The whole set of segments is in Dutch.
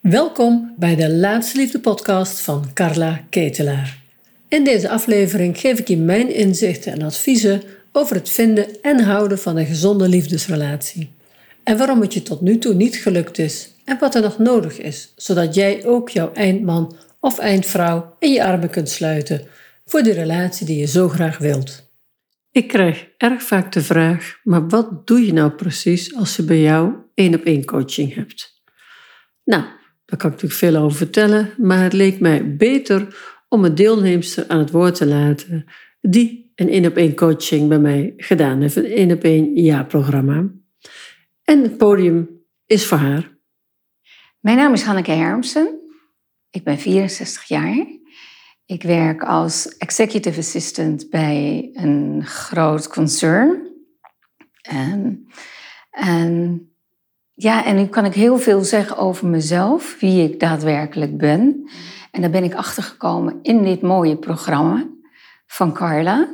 Welkom bij de Laatste Liefde podcast van Carla Ketelaar. In deze aflevering geef ik je mijn inzichten en adviezen over het vinden en houden van een gezonde liefdesrelatie. En waarom het je tot nu toe niet gelukt is en wat er nog nodig is, zodat jij ook jouw eindman of eindvrouw in je armen kunt sluiten voor de relatie die je zo graag wilt. Ik krijg erg vaak de vraag: maar wat doe je nou precies als je bij jou één op één coaching hebt? Nou, daar kan ik natuurlijk veel over vertellen, maar het leek mij beter om een deelnemster aan het woord te laten die een één op één coaching bij mij gedaan heeft, een één op één jaarprogramma. En het podium is voor haar. Mijn naam is Hanneke Hermsen. Ik ben 64 jaar. Ik werk als executive assistant bij een groot concern. En, en ja, en nu kan ik heel veel zeggen over mezelf, wie ik daadwerkelijk ben. En daar ben ik achtergekomen in dit mooie programma van Carla.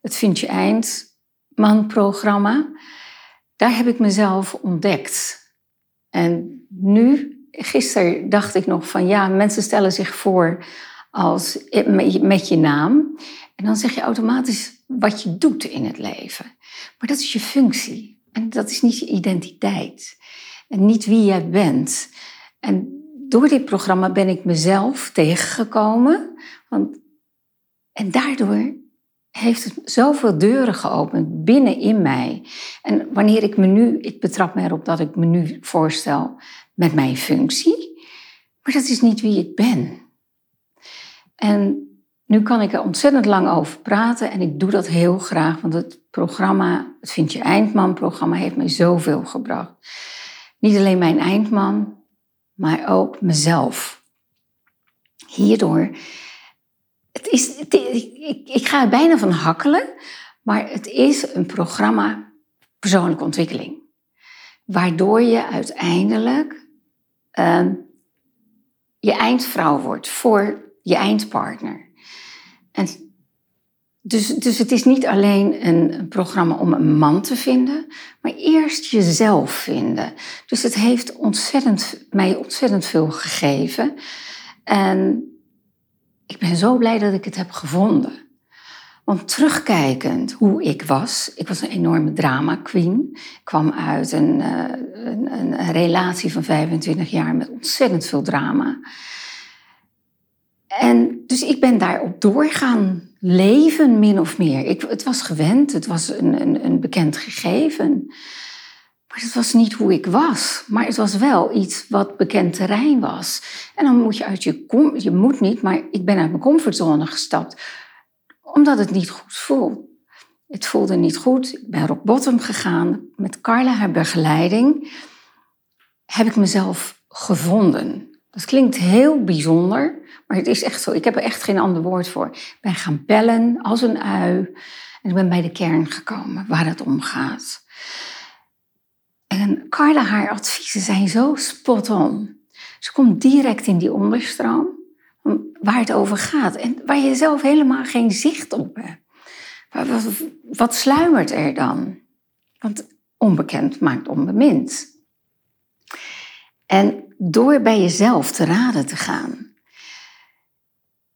Het Vind je Eindman programma. Daar heb ik mezelf ontdekt. En nu, gisteren dacht ik nog van ja, mensen stellen zich voor als met je naam. En dan zeg je automatisch wat je doet in het leven. Maar dat is je functie. En dat is niet je identiteit. En niet wie jij bent. En door dit programma ben ik mezelf tegengekomen. Want, en daardoor heeft het zoveel deuren geopend binnenin mij. En wanneer ik me nu, ik betrap me erop dat ik me nu voorstel met mijn functie. Maar dat is niet wie ik ben. En nu kan ik er ontzettend lang over praten en ik doe dat heel graag, want het programma, het Vind je Eindman-programma, heeft mij zoveel gebracht. Niet alleen mijn eindman, maar ook mezelf. Hierdoor, het is, ik, ga er bijna van hakkelen, maar het is een programma persoonlijke ontwikkeling. Waardoor je uiteindelijk uh, je eindvrouw wordt voor je eindpartner. En dus, dus het is niet alleen een programma om een man te vinden, maar eerst jezelf vinden. Dus het heeft ontzettend, mij ontzettend veel gegeven. En ik ben zo blij dat ik het heb gevonden. Want terugkijkend hoe ik was, ik was een enorme drama queen. Ik kwam uit een, eh, een, een relatie van 25 jaar met ontzettend veel drama. En dus ik ben daarop doorgaan leven, min of meer. Ik, het was gewend, het was een, een, een bekend gegeven. Maar het was niet hoe ik was. Maar het was wel iets wat bekend terrein was. En dan moet je uit je... Je moet niet, maar ik ben uit mijn comfortzone gestapt. Omdat het niet goed voelde. Het voelde niet goed. Ik ben rock bottom gegaan. Met Carla, haar begeleiding, heb ik mezelf gevonden. Dat klinkt heel bijzonder, maar het is echt zo. Ik heb er echt geen ander woord voor. Ik ben gaan bellen als een ui. En ik ben bij de kern gekomen waar het om gaat. En Carla, haar adviezen zijn zo spot on. Ze komt direct in die onderstroom waar het over gaat. En waar je zelf helemaal geen zicht op hebt. Wat, wat sluimert er dan? Want onbekend maakt onbemind. En door bij jezelf te raden te gaan,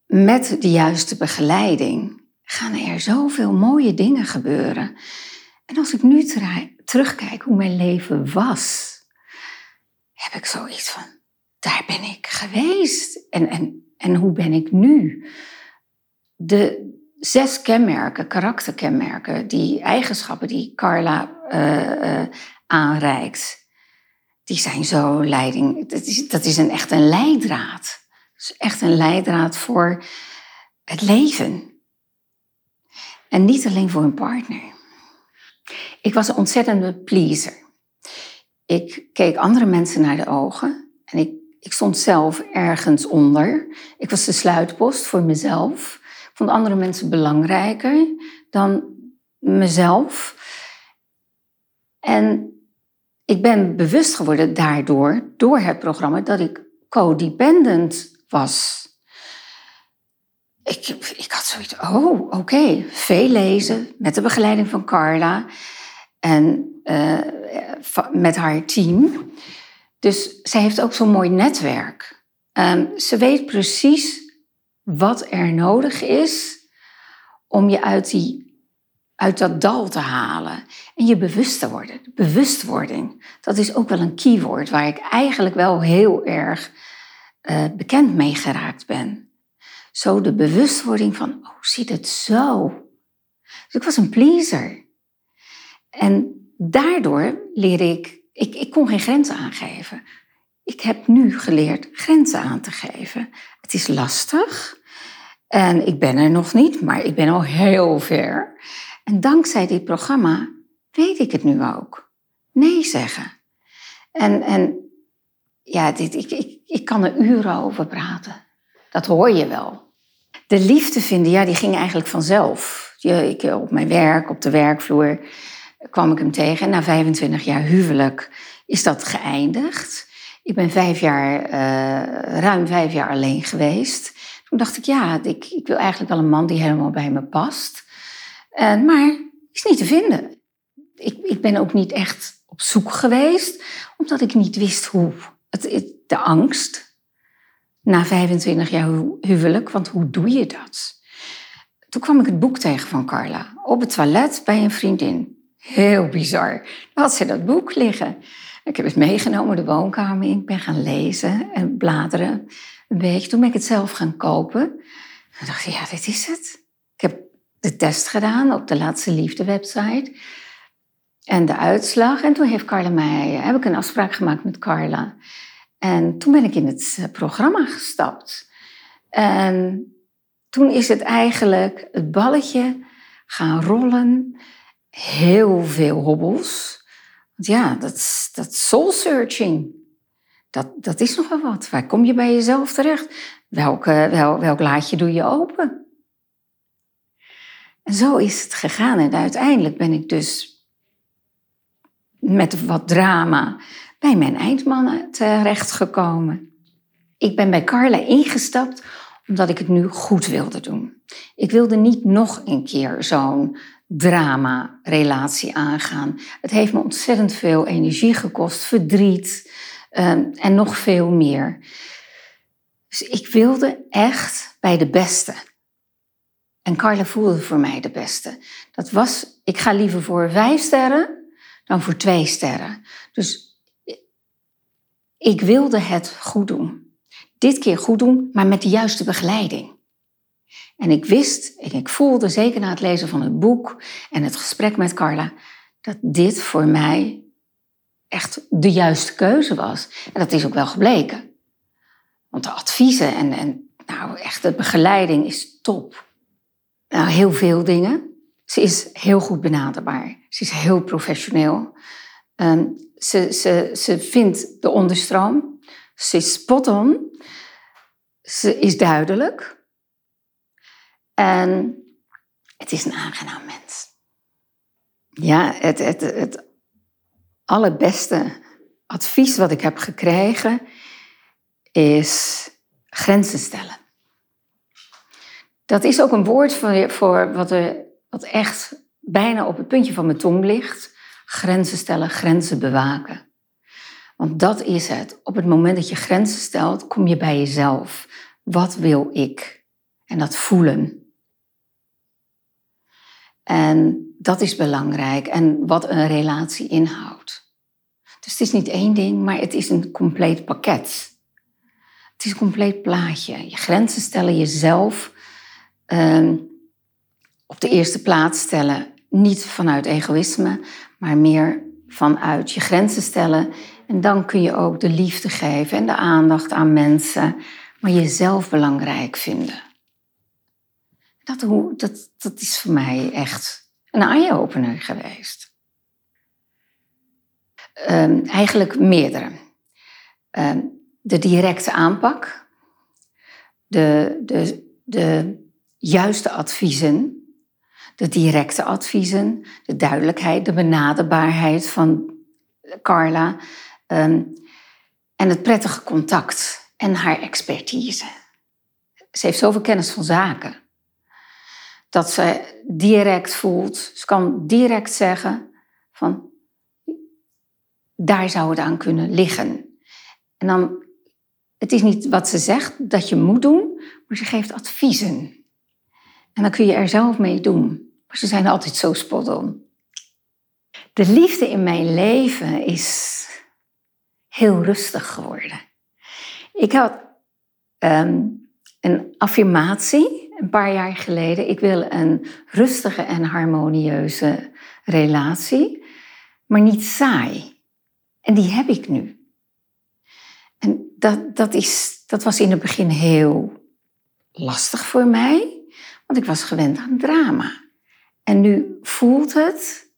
met de juiste begeleiding, gaan er zoveel mooie dingen gebeuren. En als ik nu terugkijk hoe mijn leven was, heb ik zoiets van, daar ben ik geweest. En, en, en hoe ben ik nu? De zes kenmerken, karakterkenmerken, die eigenschappen die Carla uh, aanreikt, die zijn zo leiding. Dat is, dat is een, echt een leidraad. Dat is echt een leidraad voor het leven. En niet alleen voor een partner. Ik was een ontzettende pleaser. Ik keek andere mensen naar de ogen en ik, ik stond zelf ergens onder. Ik was de sluitpost voor mezelf. Ik vond andere mensen belangrijker dan mezelf. En ik ben bewust geworden daardoor, door het programma, dat ik codependent was. Ik, ik had zoiets, oh, oké, veel lezen met de begeleiding van Carla en uh, met haar team. Dus zij heeft ook zo'n mooi netwerk. Um, ze weet precies wat er nodig is om je uit, die, uit dat dal te halen en je bewust te worden. Bewustwording, dat is ook wel een keyword waar ik eigenlijk wel heel erg uh, bekend mee geraakt ben. Zo de bewustwording van, oh, ziet het zo? Dus ik was een pleaser. En daardoor leer ik, ik, ik kon geen grenzen aangeven. Ik heb nu geleerd grenzen aan te geven. Het is lastig en ik ben er nog niet, maar ik ben al heel ver. En dankzij dit programma weet ik het nu ook. Nee zeggen. En, en ja, dit, ik, ik, ik kan er uren over praten. Dat hoor je wel. De liefde vinden, ja, die ging eigenlijk vanzelf. Ik, op mijn werk, op de werkvloer, kwam ik hem tegen. En na 25 jaar huwelijk is dat geëindigd. Ik ben vijf jaar, uh, ruim vijf jaar alleen geweest. Toen dacht ik, ja, ik, ik wil eigenlijk wel een man die helemaal bij me past. Uh, maar is niet te vinden. Ik, ik ben ook niet echt op zoek geweest, omdat ik niet wist hoe. De angst na 25 jaar huwelijk, want hoe doe je dat? Toen kwam ik het boek tegen van Carla op het toilet bij een vriendin. Heel bizar. Dan had ze dat boek liggen. Ik heb het meegenomen de woonkamer in. Ik ben gaan lezen en bladeren een beetje. Toen ben ik het zelf gaan kopen. En dacht ik, ja, dit is het. De test gedaan op de Laatste Liefde website. En de uitslag. En toen heeft Carla mij, heb ik een afspraak gemaakt met Carla. En toen ben ik in het eh, programma gestapt. En toen is het eigenlijk het balletje gaan rollen. Heel veel hobbels. Want ja, dat, dat soul searching, dat, dat is nogal wat. Waar kom je bij jezelf terecht? Welke, wel, welk laadje doe je open? En zo is het gegaan. En uiteindelijk ben ik dus met wat drama bij mijn eindmannen terechtgekomen. Ik ben bij Carla ingestapt omdat ik het nu goed wilde doen. Ik wilde niet nog een keer zo'n drama-relatie aangaan. Het heeft me ontzettend veel energie gekost, verdriet um, en nog veel meer. Dus ik wilde echt bij de beste. En Carla voelde voor mij de beste. Dat was, ik ga liever voor vijf sterren dan voor twee sterren. Dus ik wilde het goed doen. Dit keer goed doen, maar met de juiste begeleiding. En ik wist en ik voelde, zeker na het lezen van het boek en het gesprek met Carla, dat dit voor mij echt de juiste keuze was. En dat is ook wel gebleken. Want de adviezen en, en nou, echt de begeleiding is top. Nou, heel veel dingen. Ze is heel goed benaderbaar. Ze is heel professioneel. Um, ze, ze, ze vindt de onderstroom. Ze is spot on. Ze is duidelijk. En het is een aangenaam mens. Ja, het, het, het allerbeste advies wat ik heb gekregen is grenzen stellen. Dat is ook een woord voor, voor wat, er, wat echt bijna op het puntje van mijn tong ligt. Grenzen stellen, grenzen bewaken. Want dat is het. Op het moment dat je grenzen stelt, kom je bij jezelf. Wat wil ik? En dat voelen. En dat is belangrijk. En wat een relatie inhoudt. Dus het is niet één ding, maar het is een compleet pakket. Het is een compleet plaatje. Je grenzen stellen, jezelf uh, op de eerste plaats stellen. Niet vanuit egoïsme, maar meer vanuit je grenzen stellen. En dan kun je ook de liefde geven en de aandacht aan mensen, maar jezelf belangrijk vinden. Dat, dat, dat is voor mij echt een eye-opener geweest. Um, eigenlijk meerdere. Um, de directe aanpak, de, de, de juiste adviezen de directe adviezen, de duidelijkheid, de benaderbaarheid van Carla um, en het prettige contact en haar expertise. Ze heeft zoveel kennis van zaken dat ze direct voelt, ze kan direct zeggen van daar zou het aan kunnen liggen. En dan, het is niet wat ze zegt dat je moet doen, maar ze geeft adviezen. En dan kun je er zelf mee doen. Maar ze zijn altijd zo spot. De liefde in mijn leven is heel rustig geworden. Ik had ehm, een affirmatie een paar jaar geleden. Ik wil een rustige en harmonieuze relatie, maar niet saai. En die heb ik nu. En dat, dat, is, dat was in het begin heel lastig voor mij, want ik was gewend aan drama. En nu voelt het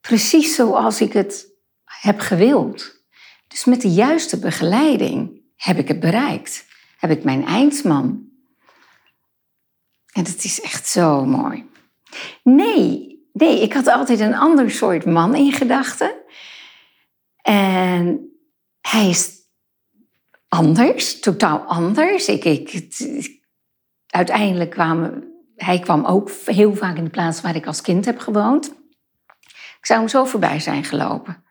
precies zoals ik het heb gewild. Dus met de juiste begeleiding heb ik het bereikt. Heb ik mijn eindman. En het is echt zo mooi. Nee, nee, ik had altijd een ander soort man in gedachten. En hij is anders, totaal anders. Ik, ik, uiteindelijk kwam hij kwam ook heel vaak in de plaats waar ik als kind heb gewoond. Ik zou hem zo voorbij zijn gelopen.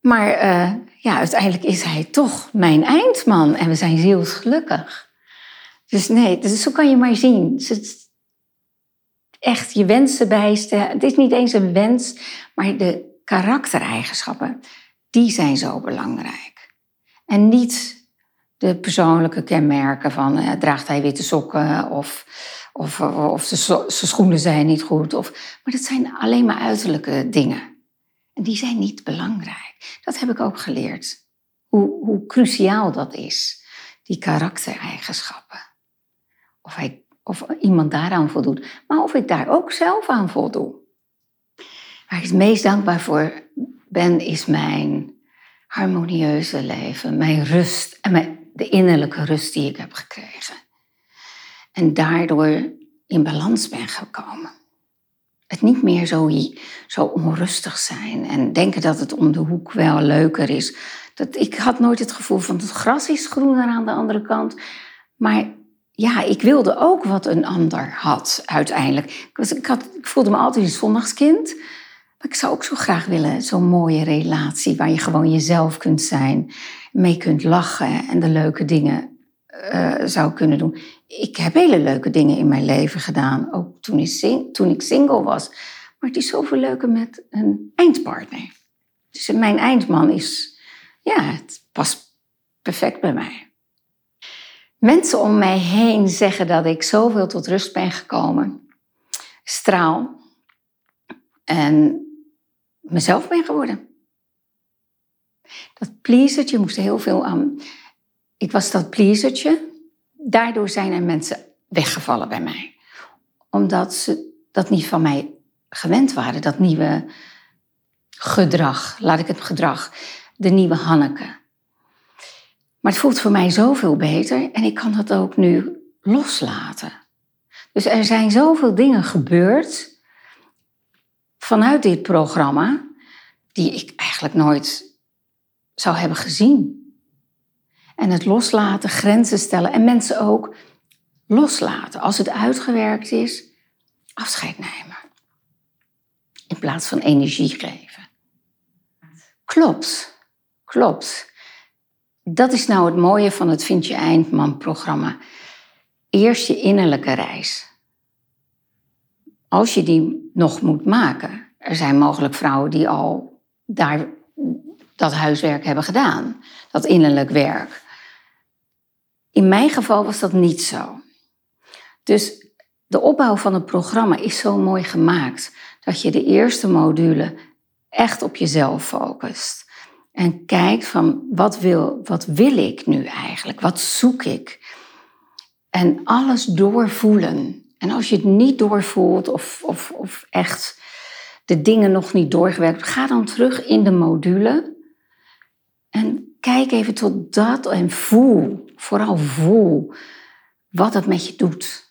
Maar uh, ja, uiteindelijk is hij toch mijn eindman en we zijn zielsgelukkig. Dus nee, dus zo kan je maar zien. Echt je wensen bijstellen. Het is niet eens een wens, maar de karaktereigenschappen, die zijn zo belangrijk. En niet de persoonlijke kenmerken van uh, draagt hij witte sokken of, of, of zijn schoenen zijn niet goed. Of, maar dat zijn alleen maar uiterlijke dingen. En die zijn niet belangrijk. Dat heb ik ook geleerd. Hoe, hoe cruciaal dat is, die karaktereigenschappen. Of, hij, of iemand daaraan voldoet, maar of ik daar ook zelf aan voldoe. Waar ik het meest dankbaar voor ben, is mijn harmonieuze leven, mijn rust en mijn, de innerlijke rust die ik heb gekregen. En daardoor in balans ben gekomen. Het niet meer zo, zo onrustig zijn en denken dat het om de hoek wel leuker is. Dat, ik had nooit het gevoel van het gras is groener aan de andere kant. Maar ja, ik wilde ook wat een ander had uiteindelijk. Ik, was, ik, had, ik voelde me altijd een zondagskind. Maar ik zou ook zo graag willen, zo'n mooie relatie waar je gewoon jezelf kunt zijn, mee kunt lachen en de leuke dingen uh, zou kunnen doen. Ik heb hele leuke dingen in mijn leven gedaan, ook toen ik, toen ik single was. Maar het is zoveel leuker met een eindpartner. Dus mijn eindman is, ja, het past perfect bij mij. Mensen om mij heen zeggen dat ik zoveel tot rust ben gekomen. Straal. En mezelf ben geworden. Dat pleasertje moest heel veel aan. Ik was dat pleasertje. Daardoor zijn er mensen weggevallen bij mij. Omdat ze dat niet van mij gewend waren. Dat nieuwe gedrag, laat ik het gedrag, de nieuwe Hanneke. Maar het voelt voor mij zoveel beter en ik kan dat ook nu loslaten. Dus er zijn zoveel dingen gebeurd vanuit dit programma die ik eigenlijk nooit zou hebben gezien. En het loslaten, grenzen stellen en mensen ook loslaten. Als het uitgewerkt is, afscheid nemen. In plaats van energie geven. Klopt, klopt. Dat is nou het mooie van het Vind je Eindman-programma. Eerst je innerlijke reis. Als je die nog moet maken. Er zijn mogelijk vrouwen die al daar dat huiswerk hebben gedaan, dat innerlijk werk. In mijn geval was dat niet zo. Dus de opbouw van het programma is zo mooi gemaakt dat je de eerste module echt op jezelf focust. En kijkt van wat wil, wat wil ik nu eigenlijk? Wat zoek ik? En alles doorvoelen. En als je het niet doorvoelt of, of, of echt de dingen nog niet doorgewerkt, ga dan terug in de module en kijk even tot dat en voel, vooral voel wat het met je doet.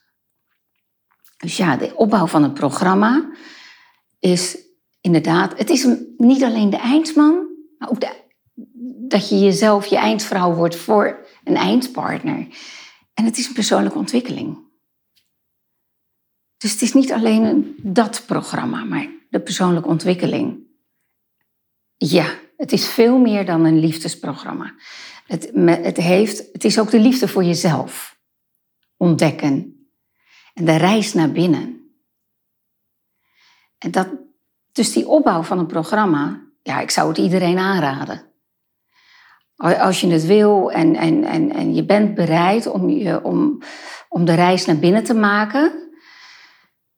Dus ja, de opbouw van het programma is inderdaad, het is niet alleen de eindman, maar ook dat je jezelf je eindvrouw wordt voor een eindpartner. En het is een persoonlijke ontwikkeling. Dus het is niet alleen dat programma, maar de persoonlijke ontwikkeling. Ja, Het is veel meer dan een liefdesprogramma. Het, het, heeft, het is ook de liefde voor jezelf. Ontdekken. En de reis naar binnen. En dat, dus die opbouw van een programma, ja, ik zou het iedereen aanraden. Als je het wil en, en, en, en je bent bereid om, je, om, om de reis naar binnen te maken,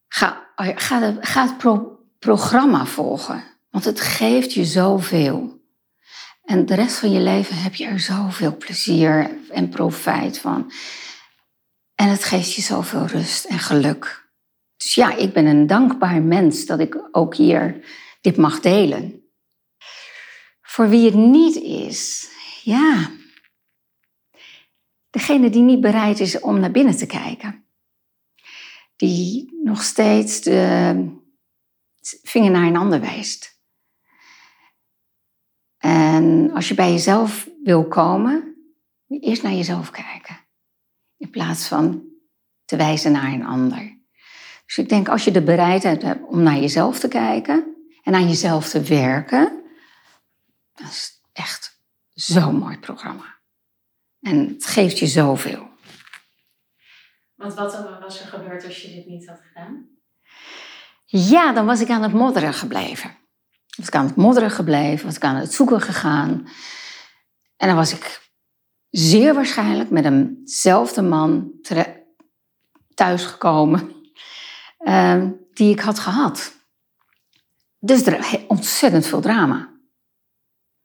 ga, ga, ga het programma volgen. Want het geeft je zoveel. En de rest van je leven heb je er zoveel plezier en profijt van. En het geeft je zoveel rust en geluk. Dus ja, ik ben een dankbaar mens dat ik ook hier dit mag delen. Voor wie het niet is, ja. Degene die niet bereid is om naar binnen te kijken. Die nog steeds de vinger naar een ander wijst. En als je bij jezelf wil komen, moet je eerst naar jezelf kijken. In plaats van te wijzen naar een ander. Dus ik denk, als je de bereidheid hebt om naar jezelf te kijken en aan jezelf te werken, dat is echt zo'n mooi programma. En het geeft je zoveel. Want wat was er gebeurd als je dit niet had gedaan? Ja, dan was ik aan het modderen gebleven. Was ik aan het modderen gebleven, was ik aan het zoeken gegaan. En dan was ik zeer waarschijnlijk met eenzelfde man thuisgekomen uh, die ik had gehad. Dus er ontzettend veel drama.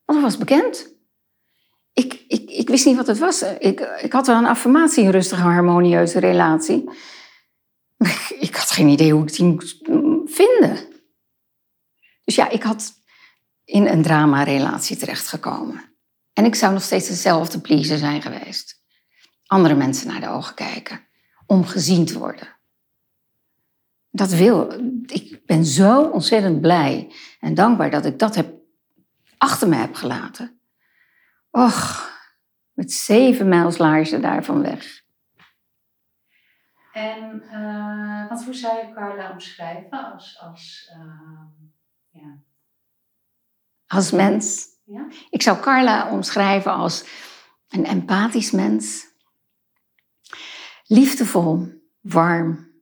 Want dat was bekend. Ik, ik, ik wist niet wat het was. Ik, ik had wel een affirmatie, een rustige, harmonieuze relatie. Ik had geen idee hoe ik die moest vinden. Dus ja, ik had in een drama-relatie terechtgekomen. En ik zou nog steeds dezelfde pleaser zijn geweest. Andere mensen naar de ogen kijken. Om gezien te worden. Dat wil. Ik ben zo ontzettend blij en dankbaar dat ik dat heb, achter me heb gelaten. Och, met zeven mijlslaarzen daarvan weg. En uh, wat, hoe zou je Carla omschrijven als, als, uh, ja. als mens? Ja? Ik zou Carla omschrijven als een empathisch mens. Liefdevol, warm,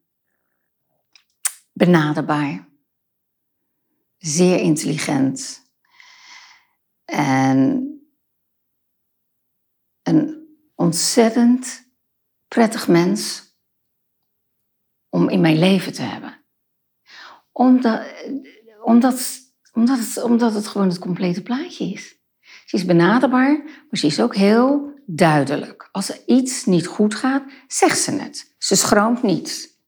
benaderbaar, zeer intelligent en een ontzettend prettig mens om in mijn leven te hebben. Omdat, omdat, omdat, het, omdat het gewoon het complete plaatje is. Ze is benaderbaar, maar ze is ook heel duidelijk. Als er iets niet goed gaat, zegt ze het. Ze schroomt niet.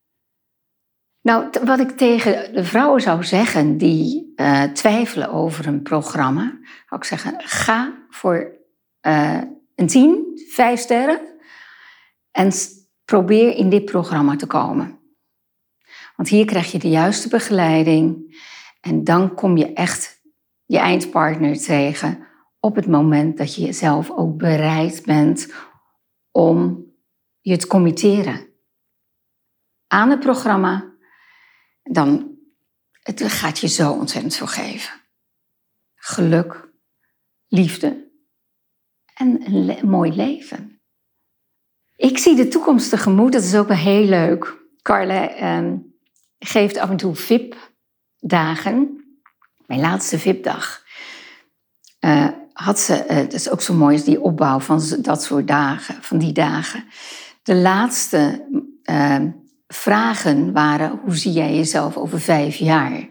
Nou, wat ik tegen de vrouwen zou zeggen die uh, twijfelen over een programma, zou ik zeggen: ga voor uh, een tien, vijf sterren en probeer in dit programma te komen. Want hier krijg je de juiste begeleiding en dan kom je echt je eindpartner tegen op het moment dat je zelf ook bereid bent om je te committeren aan het programma. Dan het gaat je zo ontzettend veel geven. Geluk, liefde en een mooi leven. Ik zie de toekomst tegemoet, dat is ook wel heel leuk. Carla, ehm, geeft af en toe VIP-dagen. Mijn laatste VIP-dag uh, had ze, uh, dat is ook zo mooi, die opbouw van dat soort dagen, van die dagen. De laatste uh, vragen waren, hoe zie jij jezelf over vijf jaar?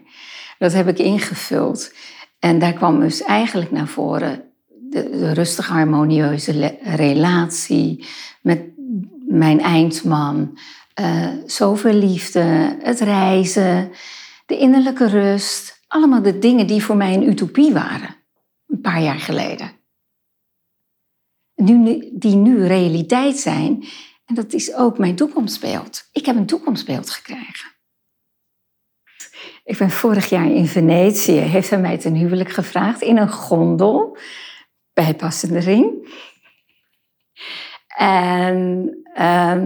Dat heb ik ingevuld. En daar kwam dus eigenlijk naar voren de, rustige, harmonieuze relatie met mijn eindman, uh, zoveel liefde, het reizen, de innerlijke rust. Allemaal de dingen die voor mij een utopie waren, een paar jaar geleden. Nu, die nu realiteit zijn. En dat is ook mijn toekomstbeeld. Ik heb een toekomstbeeld gekregen. Ik ben vorig jaar in Venetië, heeft hij mij ten huwelijk gevraagd in een gondel, bijpassende ring. En uh,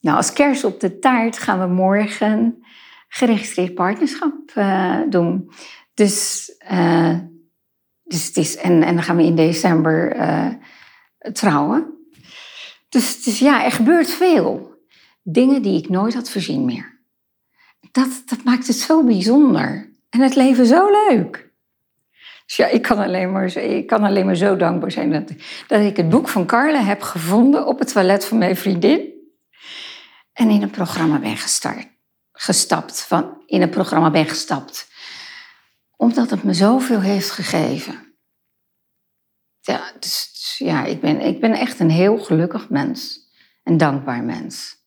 nou, als kers op de taart gaan we morgen geregistreerd partnerschap uh, doen. Dus uh, Dus het is, en, en dan gaan we in december uh, trouwen. Dus, dus ja, er gebeurt veel. Dingen die ik nooit had voorzien meer. Dat, dat maakt het zo bijzonder. En het leven zo leuk. Dus ja, ik kan alleen maar, ik kan alleen maar zo dankbaar zijn dat, dat ik het boek van Carla heb gevonden op het toilet van mijn vriendin. En in een programma ben gestart, gestapt. Van, in een programma ben gestapt. Omdat het me zoveel heeft gegeven. Ja, dus, dus ja ik, ben, ik ben echt een heel gelukkig mens. Een dankbaar mens.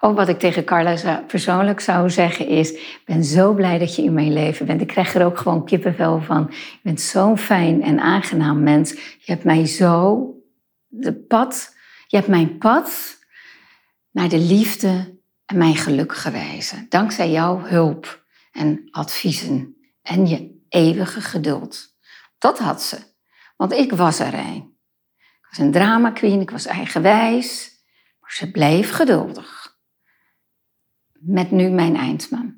En wat ik tegen Carla persoonlijk zou zeggen is... ik ben zo blij dat je in mijn leven bent. Ik krijg er ook gewoon kippenvel van. Je bent zo'n fijn en aangenaam mens. Je hebt mij zo de pad... Je hebt mijn pad naar de liefde en mijn geluk gewezen. Dankzij jouw hulp en adviezen en je eeuwige geduld. Dat had ze. Want ik was er een. Ik was een drama queen, ik was eigenwijs. Ze bleef geduldig. Met nu mijn eindman.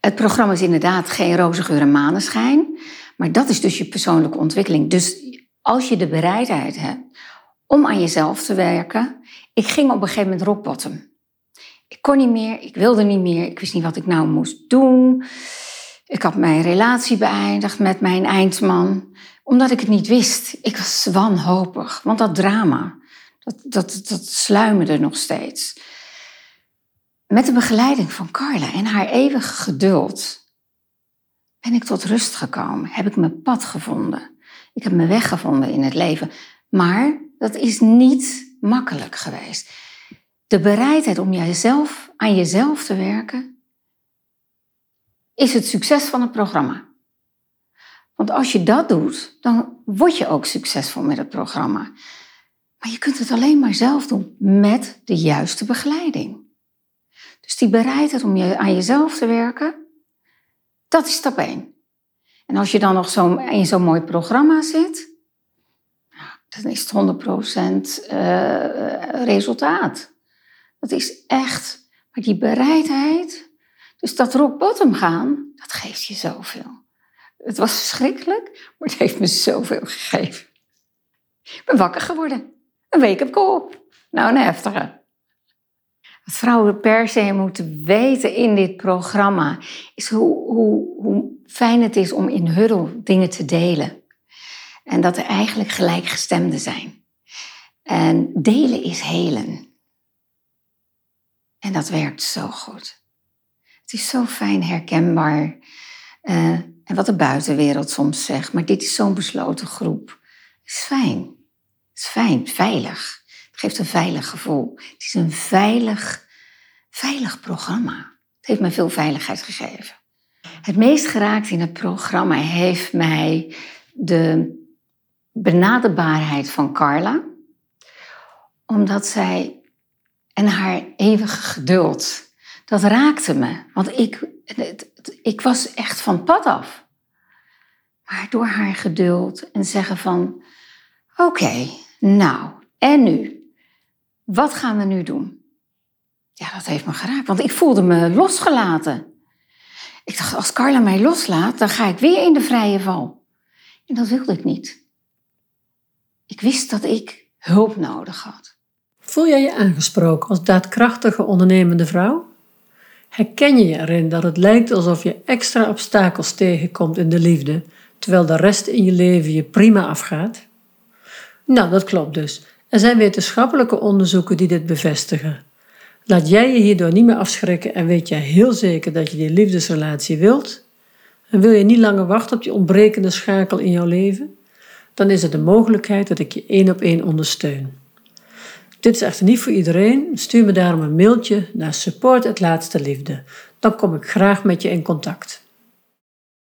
Het programma is inderdaad geen roze geur en maneschijn. Maar dat is dus je persoonlijke ontwikkeling. Dus als je de bereidheid hebt om aan jezelf te werken. Ik ging op een gegeven moment rock bottom. Ik kon niet meer, ik wilde niet meer, ik wist niet wat ik nou moest doen. Ik had mijn relatie beëindigd met mijn eindman, omdat ik het niet wist. Ik was wanhopig, want dat drama, dat, dat, dat sluimerde nog steeds. Met de begeleiding van Carla en haar eeuwige geduld ben ik tot rust gekomen. Heb ik mijn pad gevonden. Ik heb mijn weg gevonden in het leven. Maar dat is niet makkelijk geweest. De bereidheid om jezelf, aan jezelf te werken is het succes van het programma. Want als je dat doet, dan word je ook succesvol met het programma. Maar je kunt het alleen maar zelf doen met de juiste begeleiding. Dus die bereidheid om je, aan jezelf te werken, dat is stap 1. En als je dan nog zo, in zo'n mooi programma zit, dan is het 100% uh, resultaat. Dat is echt, maar die bereidheid, dus dat rock bottom gaan, dat geeft je zoveel. Het was verschrikkelijk, maar het heeft me zoveel gegeven. Ik ben wakker geworden. Een wake-up call. Nou, een heftige. Wat vrouwen per se moeten weten in dit programma, is hoe, hoe, hoe fijn het is om in huddle dingen te delen. En dat er eigenlijk gelijkgestemden zijn. En delen is helen. En dat werkt zo goed. Het is zo fijn herkenbaar. Uh, en wat de buitenwereld soms zegt, maar dit is zo'n besloten groep. Is fijn. Het is fijn, veilig. Het geeft een veilig gevoel. Het is een veilig, veilig programma. Het heeft mij veel veiligheid gegeven. Het meest geraakt in het programma heeft mij de benaderbaarheid van Carla, omdat zij en haar eeuwige geduld, dat raakte me. Want ik, ik was echt van pad af. Maar door haar geduld en zeggen van, oké, nou, en nu? Wat gaan we nu doen? Ja, dat heeft me geraakt, want ik voelde me losgelaten. Ik dacht, als Carla mij loslaat, dan ga ik weer in de vrije val. En dat wilde ik niet. Ik wist dat ik hulp nodig had. Voel jij je aangesproken als daadkrachtige ondernemende vrouw? Herken je je erin dat het lijkt alsof je extra obstakels tegenkomt in de liefde, terwijl de rest in je leven je prima afgaat? Nou, dat klopt dus. Er zijn wetenschappelijke onderzoeken die dit bevestigen. Laat jij je hierdoor niet meer afschrikken en weet je heel zeker dat je die liefdesrelatie wilt? En wil je niet langer wachten op die ontbrekende schakel in jouw leven? dan is er de mogelijkheid dat ik je één op één ondersteun. Dit is echter niet voor iedereen. Stuur me daarom een mailtje naar support het laatste liefde. Dan kom ik graag met je in contact.